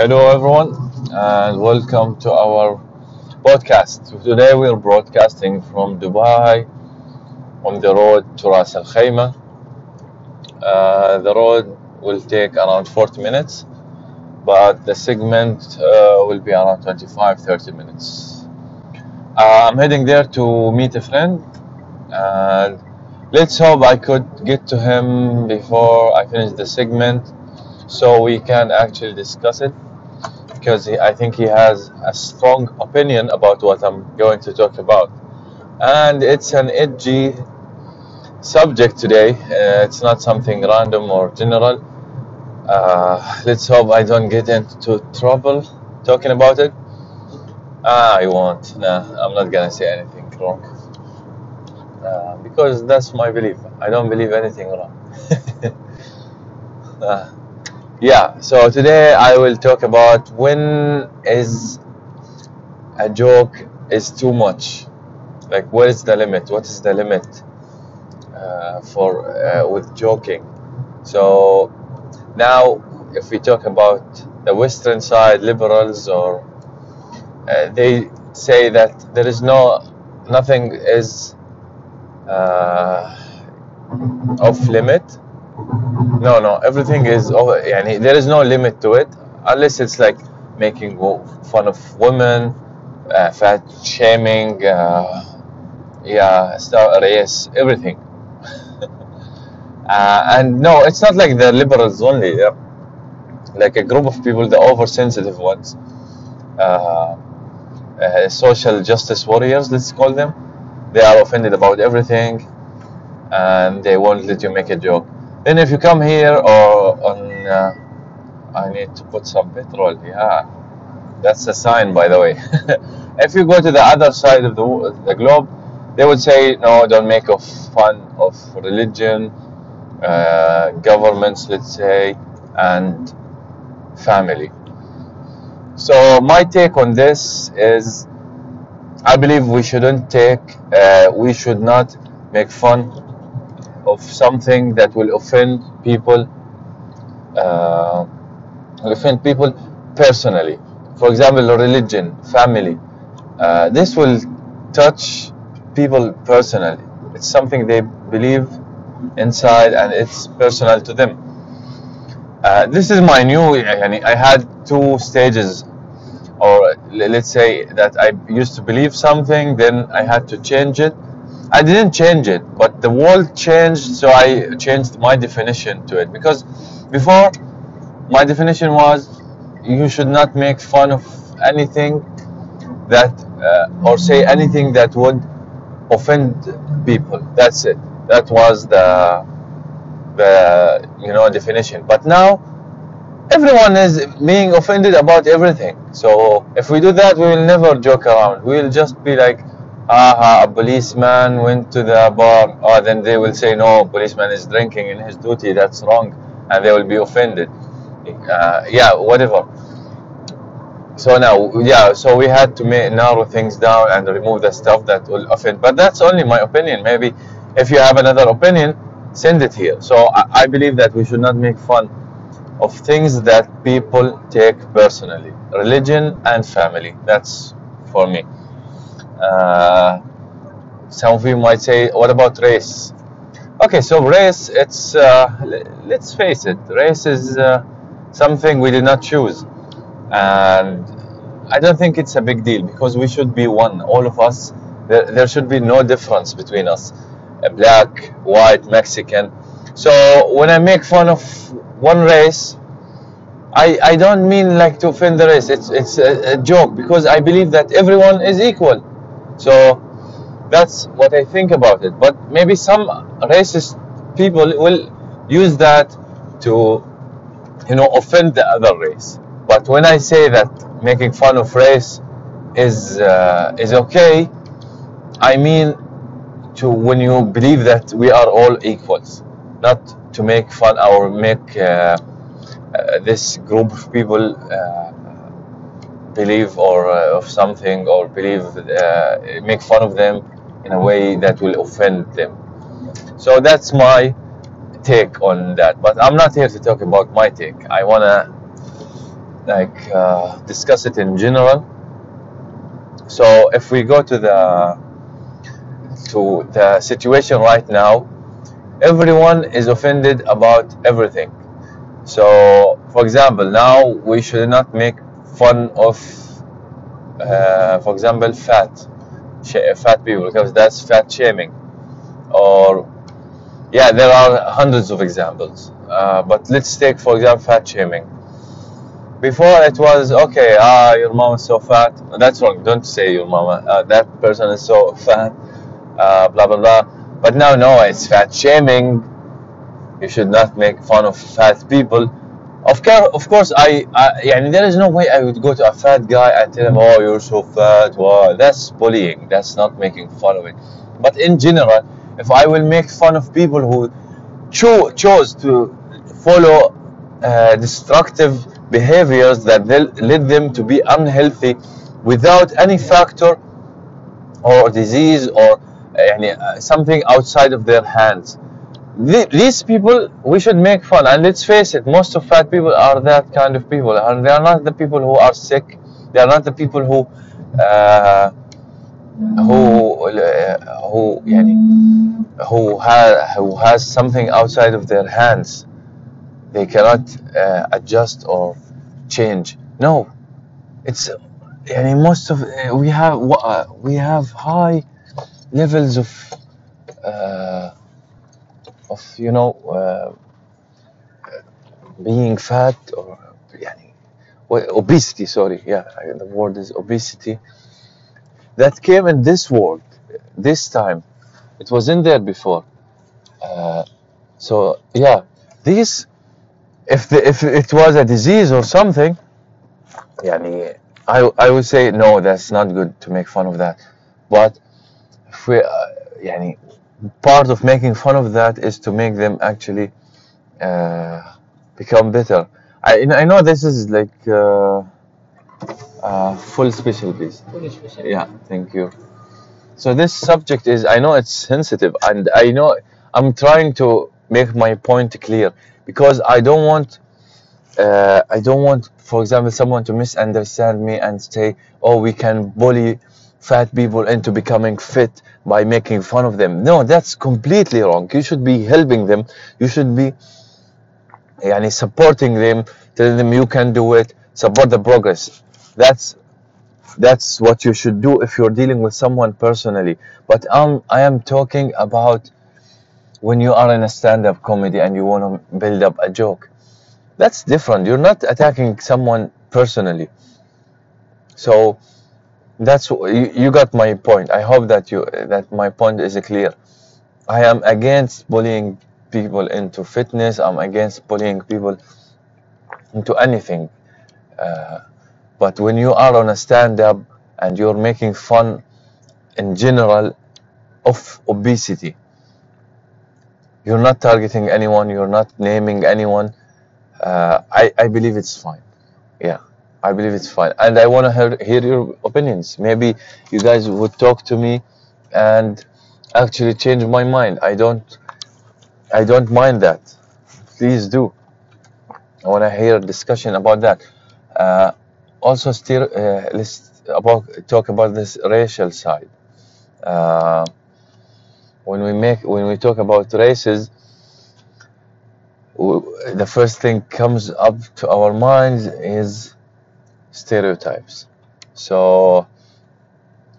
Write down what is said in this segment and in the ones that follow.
Hello, everyone, and welcome to our podcast. Today, we're broadcasting from Dubai on the road to Ras Al Khaimah. Uh, the road will take around 40 minutes, but the segment uh, will be around 25 30 minutes. Uh, I'm heading there to meet a friend, and let's hope I could get to him before I finish the segment so we can actually discuss it because he, I think he has a strong opinion about what I'm going to talk about. And it's an edgy subject today, uh, it's not something random or general. Uh, let's hope I don't get into trouble talking about it. Ah, I won't. Nah, I'm not gonna say anything wrong. Uh, because that's my belief. I don't believe anything wrong. Yeah, so today I will talk about when is a joke is too much. Like, what is the limit? What is the limit uh, for uh, with joking? So now, if we talk about the Western side, liberals, or uh, they say that there is no nothing is uh, off limit no, no, everything is over. Yani, there is no limit to it unless it's like making fun of women, uh, fat shaming, uh, yeah, stuff, race, everything. Uh, and no, it's not like the liberals only. Like a group of people, the oversensitive ones, uh, uh, social justice warriors, let's call them. They are offended about everything, and they won't let you make a joke. Then if you come here or on, uh, I need to put some petrol. Yeah, that's a sign, by the way. if you go to the other side of the, the globe, they would say, no, don't make fun of religion, uh, governments, let's say, and family. So my take on this is, I believe we shouldn't take, uh, we should not make fun of something that will offend people, uh, offend people personally. For example, religion, family. Uh, this will touch people personally. It's something they believe inside, and it's personal to them. Uh, this is my new. I had two stages or let's say that I used to believe something, then I had to change it, I didn't change it, but the world changed, so I changed my definition to it. Because before, my definition was you should not make fun of anything that, uh, or say anything that would offend people. That's it. That was the, the you know definition. But now everyone is being offended about everything. So if we do that, we will never joke around. We will just be like, ah, a policeman went to the bar. Oh, then they will say, no, policeman is drinking in his duty. That's wrong, and they will be offended. Uh, yeah, whatever. So now, yeah, so we had to narrow things down and remove the stuff that will offend. But that's only my opinion. Maybe if you have another opinion, send it here. So I, I believe that we should not make fun of things that people take personally religion and family. That's for me. Uh, some of you might say, what about race? Okay, so race, it's, uh, let's face it, race is uh, something we did not choose. And I don't think it's a big deal because we should be one. All of us, there, there should be no difference between us uh, black, white, Mexican. So when I make fun of one race, I, I don't mean like to offend the race. It's it's a, a joke because I believe that everyone is equal. So that's what I think about it. But maybe some racist people will use that to you know offend the other race. But when I say that making fun of race is uh, is okay, I mean to when you believe that we are all equals, not to make fun or make uh, uh, this group of people uh, believe or uh, of something or believe uh, make fun of them in a way that will offend them. So that's my take on that. But I'm not here to talk about my take. I wanna like uh, discuss it in general. So if we go to the to the situation right now, everyone is offended about everything. So, for example, now we should not make fun of, uh, for example, fat, fat people because that's fat shaming, or yeah, there are hundreds of examples. Uh, but let's take, for example, fat shaming. Before it was okay, ah, your mom is so fat. That's wrong. Don't say your mama. Uh, that person is so fat. Uh, blah blah blah. But now, no, it's fat shaming. You should not make fun of fat people. Of course, of course, I, I يعني there is no way I would go to a fat guy and tell him, "Oh, you're so fat." Wow, that's bullying. That's not making fun of it. But in general, if I will make fun of people who cho- chose to follow uh, destructive behaviors that led them to be unhealthy without any factor or disease or uh, something outside of their hands. these people, we should make fun. And let's face it, most of fat people are that kind of people. And they are not the people who are sick. They are not the people who uh, who uh, who يعني, who has who has something outside of their hands. They cannot uh, adjust or change. No, it's يعني most of we have uh, we have high levels of uh, of you know uh, being fat or يعني, obesity sorry yeah the word is obesity that came in this world this time it wasn't there before uh, so yeah these if the, if it was a disease or something يعني, I, I would say no that's not good to make fun of that but if we, uh, يعني, part of making fun of that is to make them actually uh, become better. I, I know this is like uh, uh, full special, please. Full special. Yeah, thank you. So this subject is, I know it's sensitive, and I know I'm trying to make my point clear because I don't want, uh, I don't want, for example, someone to misunderstand me and say, "Oh, we can bully fat people into becoming fit by making fun of them. No, that's completely wrong. You should be helping them. You should be yani, supporting them, telling them you can do it, support the progress. That's that's what you should do if you're dealing with someone personally. But um, I am talking about when you are in a stand-up comedy and you want to build up a joke. That's different. You're not attacking someone personally. So that's you, you got my point. I hope that you that my point is clear. I am against bullying people into fitness. I'm against bullying people into anything. Uh, but when you are on a stand-up and you're making fun in general of obesity, you're not targeting anyone. You're not naming anyone. Uh, I I believe it's fine. Yeah. I believe it's fine. And I want to hear, hear your opinions. Maybe you guys would talk to me and actually change my mind. I don't I don't mind that. Please do. I want to hear a discussion about that. Uh, also, still, uh, let's about talk about this racial side. Uh, when we make when we talk about races, the first thing comes up to our minds is stereotypes. So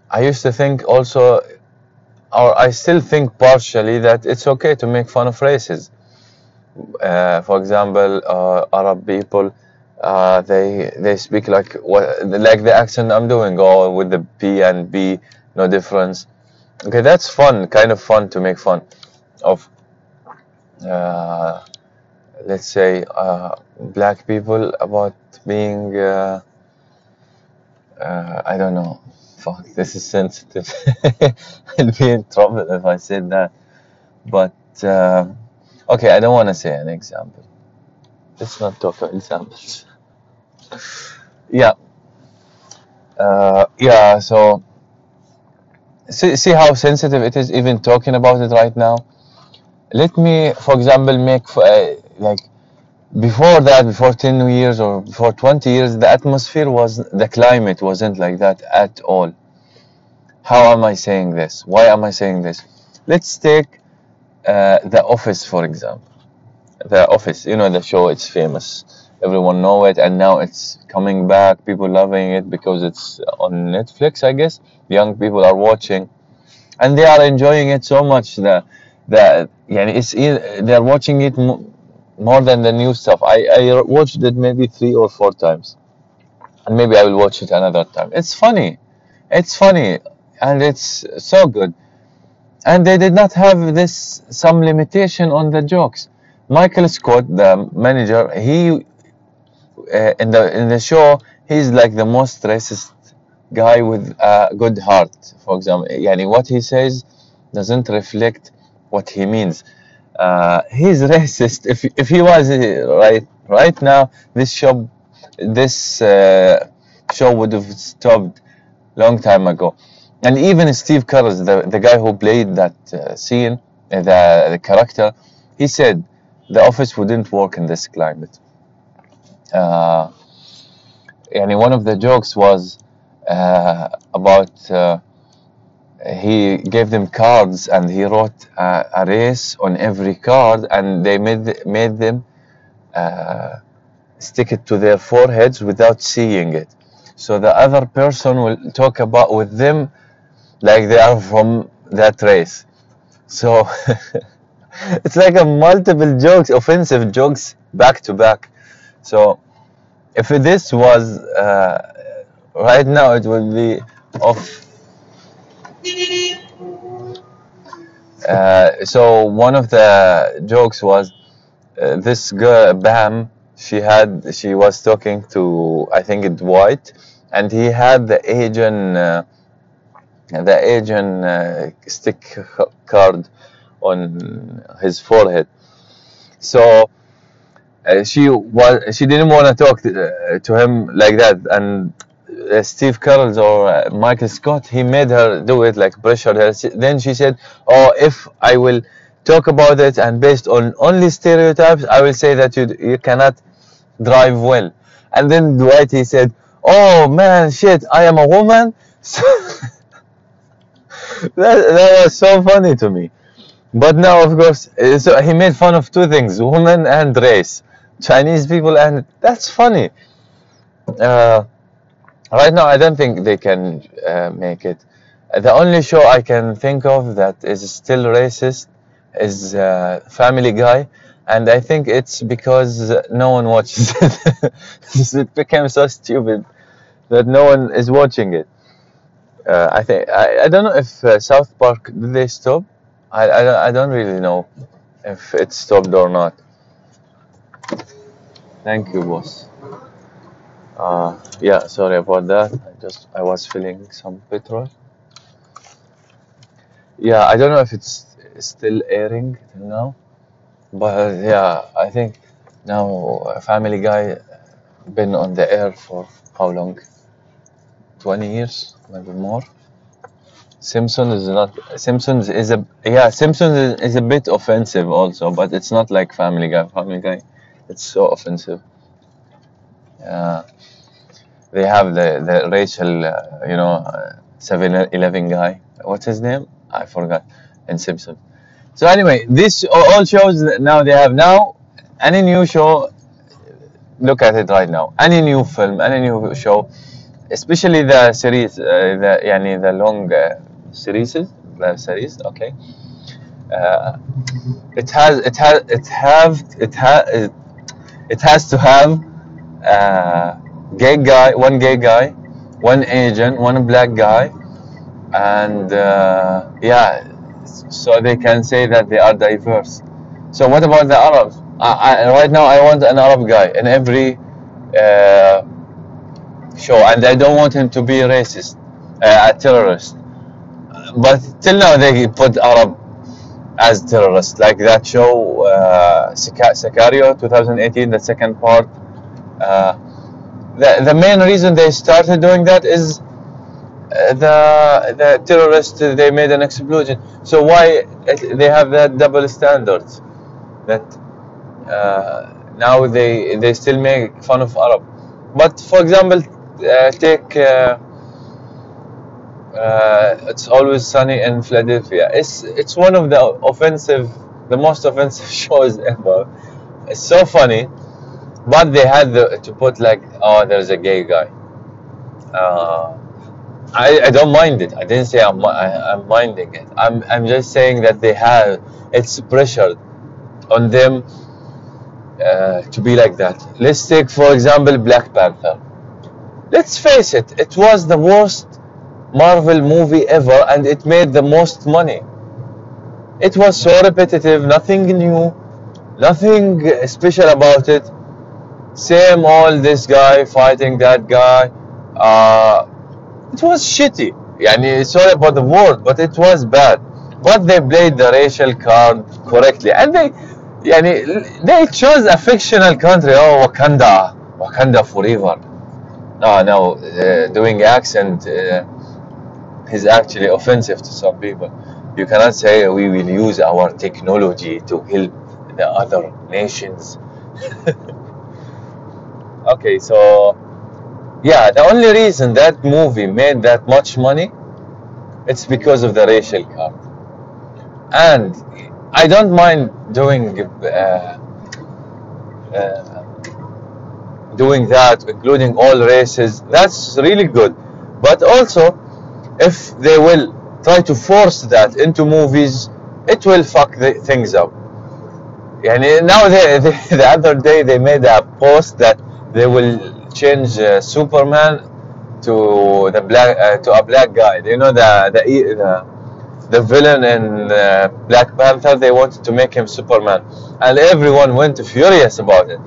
I used to think also, or I still think partially that it's okay to make fun of races. Uh, for example, uh, Arab people, uh, they they speak like what like the accent I'm doing, or with the P and B, no difference. Okay, that's fun, kind of fun to make fun of. Uh, let's say uh, black people about being uh, I don't know. Fuck, this is sensitive. I'd be in trouble if I said that. But uh, okay, I don't want to say an example. Let's not talk about examples. yeah. Uh, yeah. So see, see how sensitive it is, even talking about it right now. Let me, for example, make uh, like before that, before 10 years or before 20 years, the atmosphere was, the climate wasn't like that at all. How am I saying this? Why am I saying this? Let's take uh, The Office, for example. The Office, you know, the show, it's famous. Everyone know it, and now it's coming back. People loving it because it's on Netflix, I guess. Young people are watching, and they are enjoying it so much that that yeah, it's they're watching it more than the new stuff. I I watched it maybe three or four times, and maybe I will watch it another time. It's funny, it's funny, and it's so good. And they did not have this some limitation on the jokes. Michael Scott, the manager, he uh, in the in the show, he's like the most racist guy with a good heart. For example, yani what he says doesn't reflect what he means. Uh, he's racist. If if he was uh, right right now, this show this uh, show would have stopped long time ago. And even Steve Carell, the the guy who played that uh, scene, uh, the the character, he said the office wouldn't work in this climate. Uh, and one of the jokes was about he gave them cards and he wrote a, a race on every card and they made made them uh, stick it to their foreheads without seeing it. So the other person will talk about with them like they are from that race. So it's like a multiple jokes, offensive jokes back to back. So if this was uh, right now, it would be of. Uh, so one of the jokes was uh, this girl Bam. She had she was talking to I think Dwight, and he had the agent uh, the agent uh, stick card on his forehead. So uh, she was she didn't want to talk to him like that and uh, Steve Carell or uh, Michael Scott he made her do it like pressured her then she said oh if I will talk about it and based on only stereotypes I will say that you you cannot drive well. And then Dwight he said oh man shit I am a woman? So that, that was so funny to me. But now, of course, uh, so he made fun of two things: woman and race, Chinese people, and that's funny. Uh, right now, I don't think they can uh, make it. The only show I can think of that is still racist is uh, Family Guy, and I think it's because no one watches it. it became so stupid that no one is watching it. Uh, I think I, I don't know if uh, South Park did they stop. I, I, I don't really know if it stopped or not. Thank you, boss. Uh, yeah, sorry about that. I just I was filling some petrol. Yeah, I don't know if it's still airing till now, but yeah, I think now Family Guy been on the air for how long? 20 years, maybe more. Simpsons is not Simpsons is a yeah Simpsons is, a bit offensive also, but it's not like Family Guy. Family Guy, it's so offensive. Uh, they have the the Rachel, uh, you know, uh, Seven Eleven guy. What's his name? I forgot. And Simpson. So anyway, this all shows now they have now any new show. Look at it right now. Any new film, any new show, especially the series, uh, the yani the long uh, series, the series. Okay. Uh, it has it has it have it has it, it has to have uh, gay guy, one gay guy, one Asian, one black guy, and uh, yeah, so they can say that they are diverse. So what about the Arabs? I, I, right now, I want an Arab guy in every uh, show, and I don't want him to be racist, uh, a terrorist. But till now, they put Arab as terrorists, like that show uh, Sicario 2018, the second part. Uh, the the main reason they started doing that is uh, the the terrorists they made an explosion. So why they have that double standards? That uh, now they they still make fun of Arab. But for example, uh, take uh, uh, it's always sunny in Philadelphia. It's it's one of the offensive, the most offensive shows ever. It's so funny, but they had the, to put like, oh, there's a gay guy. Uh, I, I don't mind it. I didn't say I'm, I, I'm minding it. I'm, I'm just saying that they have it's pressure on them uh, to be like that. Let's take, for example, Black Panther. Let's face it, it was the worst Marvel movie ever and it made the most money. It was so repetitive, nothing new, nothing special about it. Same old this guy fighting that guy. Uh, it was shitty. Yani, sorry about the word, but it was bad. But they played the racial card correctly. And they, yani, they chose a fictional country. Oh, Wakanda. Wakanda forever. No, no, uh, doing accent uh, is actually offensive to some people. You cannot say we will use our technology to help the other nations. okay, so yeah, the only reason that movie made that much money, it's because of the racial card. And I don't mind doing uh, uh, doing that, including all races. That's really good. But also, if they will try to force that into movies, it will fuck things up. And now they, they, the other day they made a post that they will change uh, Superman to the black uh, to a black guy. You know the the the, the villain in uh, Black Panther. They wanted to make him Superman, and everyone went furious about it.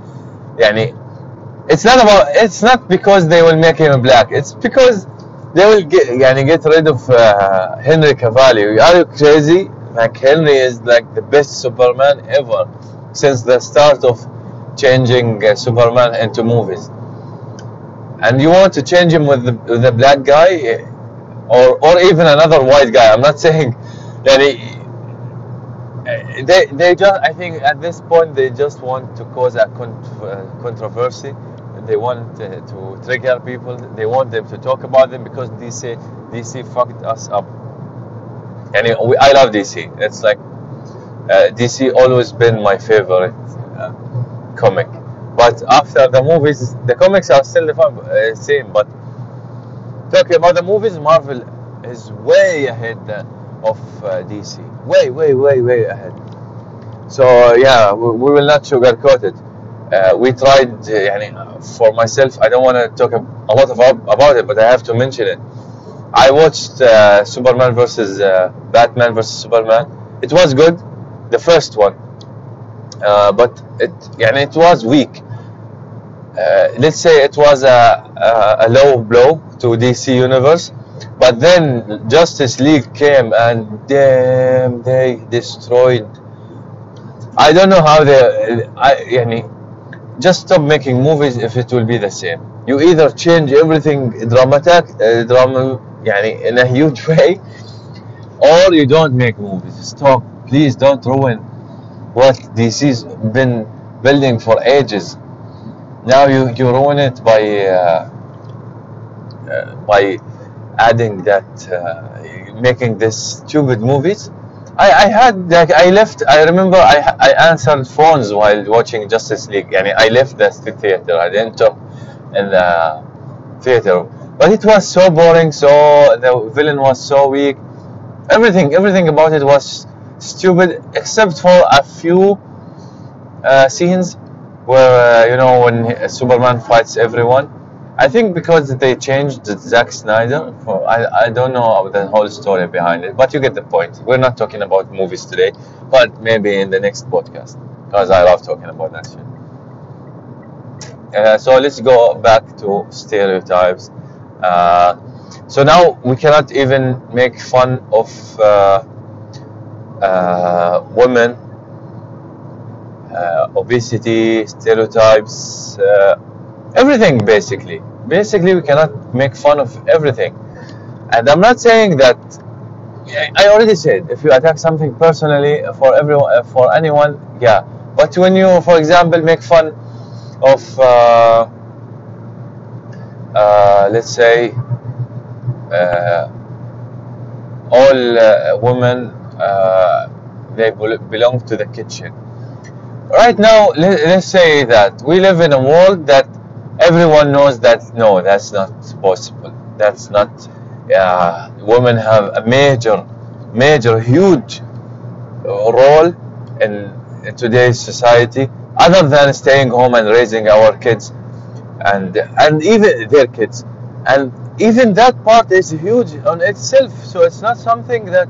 Yani, it's not about it's not because they will make him black. It's because they will get yani, get rid of uh, Henry Cavill. Are you crazy? Like Henry is like the best Superman ever since the start of changing uh, Superman into movies. And you want to change him with the, with the black guy, or or even another white guy. I'm not saying that he, they they just I think at this point they just want to cause a uh, controversy. They want to, to trigger people. They want them to talk about them because DC DC fucked us up. Anyway, I love DC. It's like uh, DC always been my favorite uh, comic. But after the movies, the comics are still the uh, same. But talking about the movies, Marvel is way ahead of uh, DC. Way, way, way, way ahead. So yeah, we, we will not sugarcoat it. Uh, we tried, uh, for myself, I don't want to talk a lot about, about it, but I have to mention it. I watched uh, Superman versus uh, Batman versus Superman. It was good, the first one, uh, but it, yani, it was weak. Uh, let's say it was a, a, a, low blow to DC Universe, but then Justice League came and damn, they destroyed. I don't know how they. I, yani, just stop making movies if it will be the same. You either change everything dramatic, uh, drama, yani, in a huge way, or you don't make movies. Stop, please don't ruin what DC's been building for ages. Now you, you ruin it by uh, uh, by adding that uh, making this stupid movies. I, I had like I left. I remember I I answered phones while watching Justice League. and I left the theater. I didn't talk in the theater, but it was so boring. So the villain was so weak. Everything everything about it was stupid except for a few uh, scenes where uh, you know when Superman fights everyone. I think because they changed Zack Snyder. For, I I don't know the whole story behind it, but you get the point. We're not talking about movies today, but maybe in the next podcast because I love talking about that shit. Uh, so let's go back to stereotypes. Uh, so now we cannot even make fun of uh, uh women uh, obesity, stereotypes, uh, everything basically. Basically, we cannot make fun of everything. And I'm not saying that. I already said if you attack something personally for everyone, uh, for anyone, yeah, But when you, for example, make fun of, uh, uh, let's say, uh, all women, uh, they belong to the kitchen. Right now, let, let's say that we live in a world that everyone knows that no, that's not possible. That's not. Uh, women have a major, major, huge role in today's society, other than staying home and raising our kids, and and even their kids, and even that part is huge on itself. So it's not something that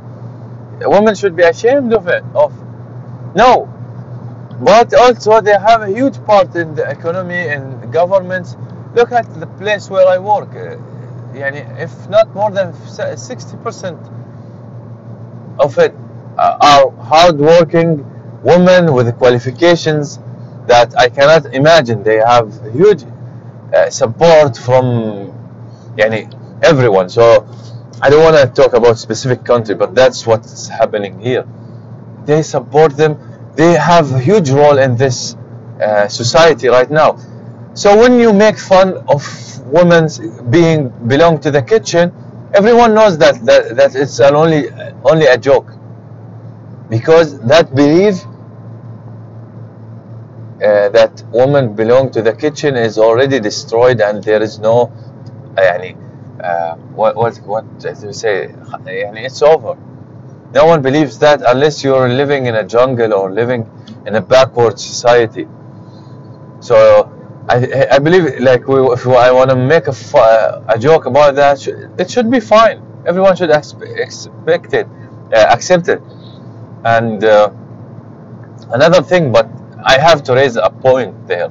women should be ashamed of it. Of no, but also they have a huge part in the economy and governments. Look at the place where I work. Uh, يعني if not more than 60% of it uh, are hard-working women with qualifications that I cannot imagine. They have huge uh, support from يعني everyone. So I don't want to talk about specific country, but that's what's happening here. They support them. They have a huge role in this uh, society right now. So when you make fun of women being belong to the kitchen, everyone knows that that, that it's an only only a joke because that belief uh, that women belong to the kitchen is already destroyed and there is no يعني uh, what what what do you say يعني it's over no one believes that unless you're living in a jungle or living in a backward society so I, I believe like we, if I want to make a, a joke about that it should be fine everyone should expect it uh, accept it and uh, another thing but I have to raise a point there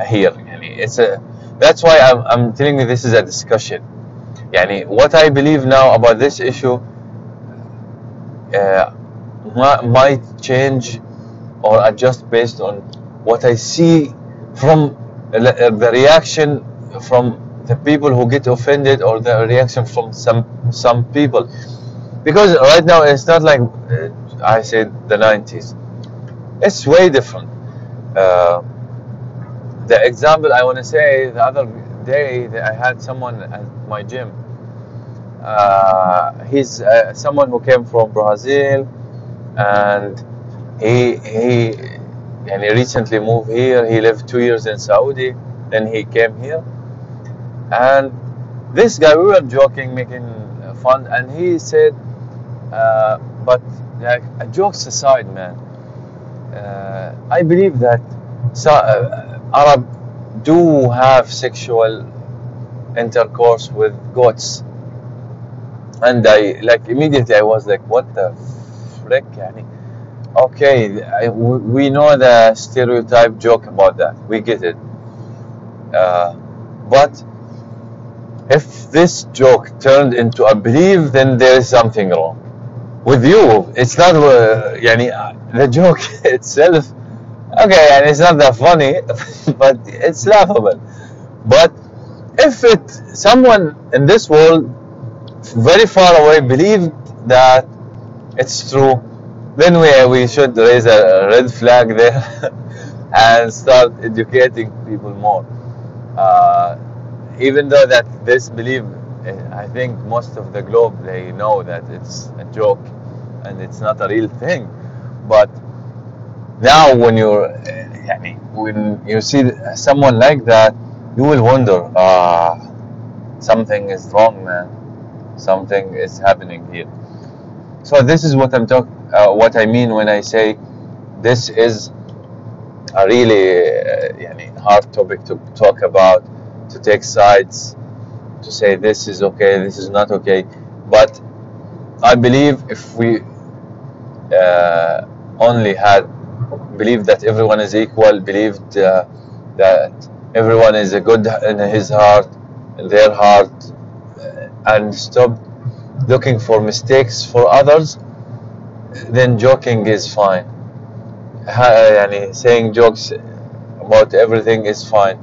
here يعني it's a that's why I'm, I'm telling you this is a discussion يعني what I believe now about this issue uh, might change or adjust based on what I see from the reaction from the people who get offended or the reaction from some some people because right now it's not like uh, I said the 90s it's way different uh, the example I want to say the other day that I had someone at my gym uh, he's uh, someone who came from Brazil and he he and he recently moved here. He lived two years in Saudi then he came here. And this guy we were joking making fun and he said uh, but like jokes aside man uh, I believe that uh, Arab do have sexual intercourse with goats and I like immediately I was like, what the frick? Yani, okay, I, we know the stereotype joke about that. We get it. Uh, but if this joke turned into a belief, then there is something wrong. With you, it's not, uh, yani, uh, the joke itself, okay, and it's not that funny, but it's laughable. But if it, someone in this world very far away believed that it's true, then we, we should raise a red flag there and start educating people more. Uh, even though that this belief, eh, I think most of the globe they know that it's a joke and it's not a real thing. But now when you're, eh, when you see someone like that, you will wonder, ah, something is wrong, man something is happening here. So this is what I'm talk, uh, what I mean when I say this is a really uh, hard topic to talk about, to take sides, to say this is okay, this is not okay. But I believe if we uh, only had believed that everyone is equal, believed uh, that everyone is a good in his heart, in their heart, and stop looking for mistakes for others then joking is fine يعني saying jokes about everything is fine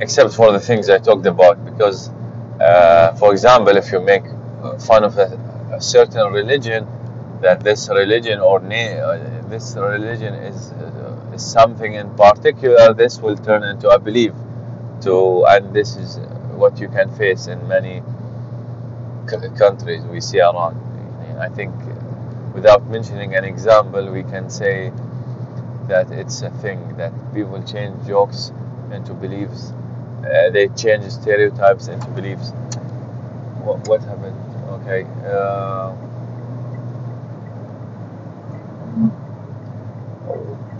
except for the things I talked about because uh, for example if you make fun of a, a certain religion that this religion or this religion is, uh, is something in particular, this will turn into a belief. To and this is what you can face in many c- countries we see around. I think, without mentioning an example, we can say that it's a thing that people change jokes into beliefs. Uh, they change stereotypes into beliefs. What, what happened? Okay. Uh,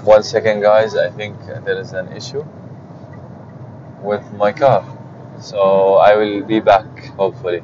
one second, guys. I think there is an issue with my car. So I will be back, hopefully.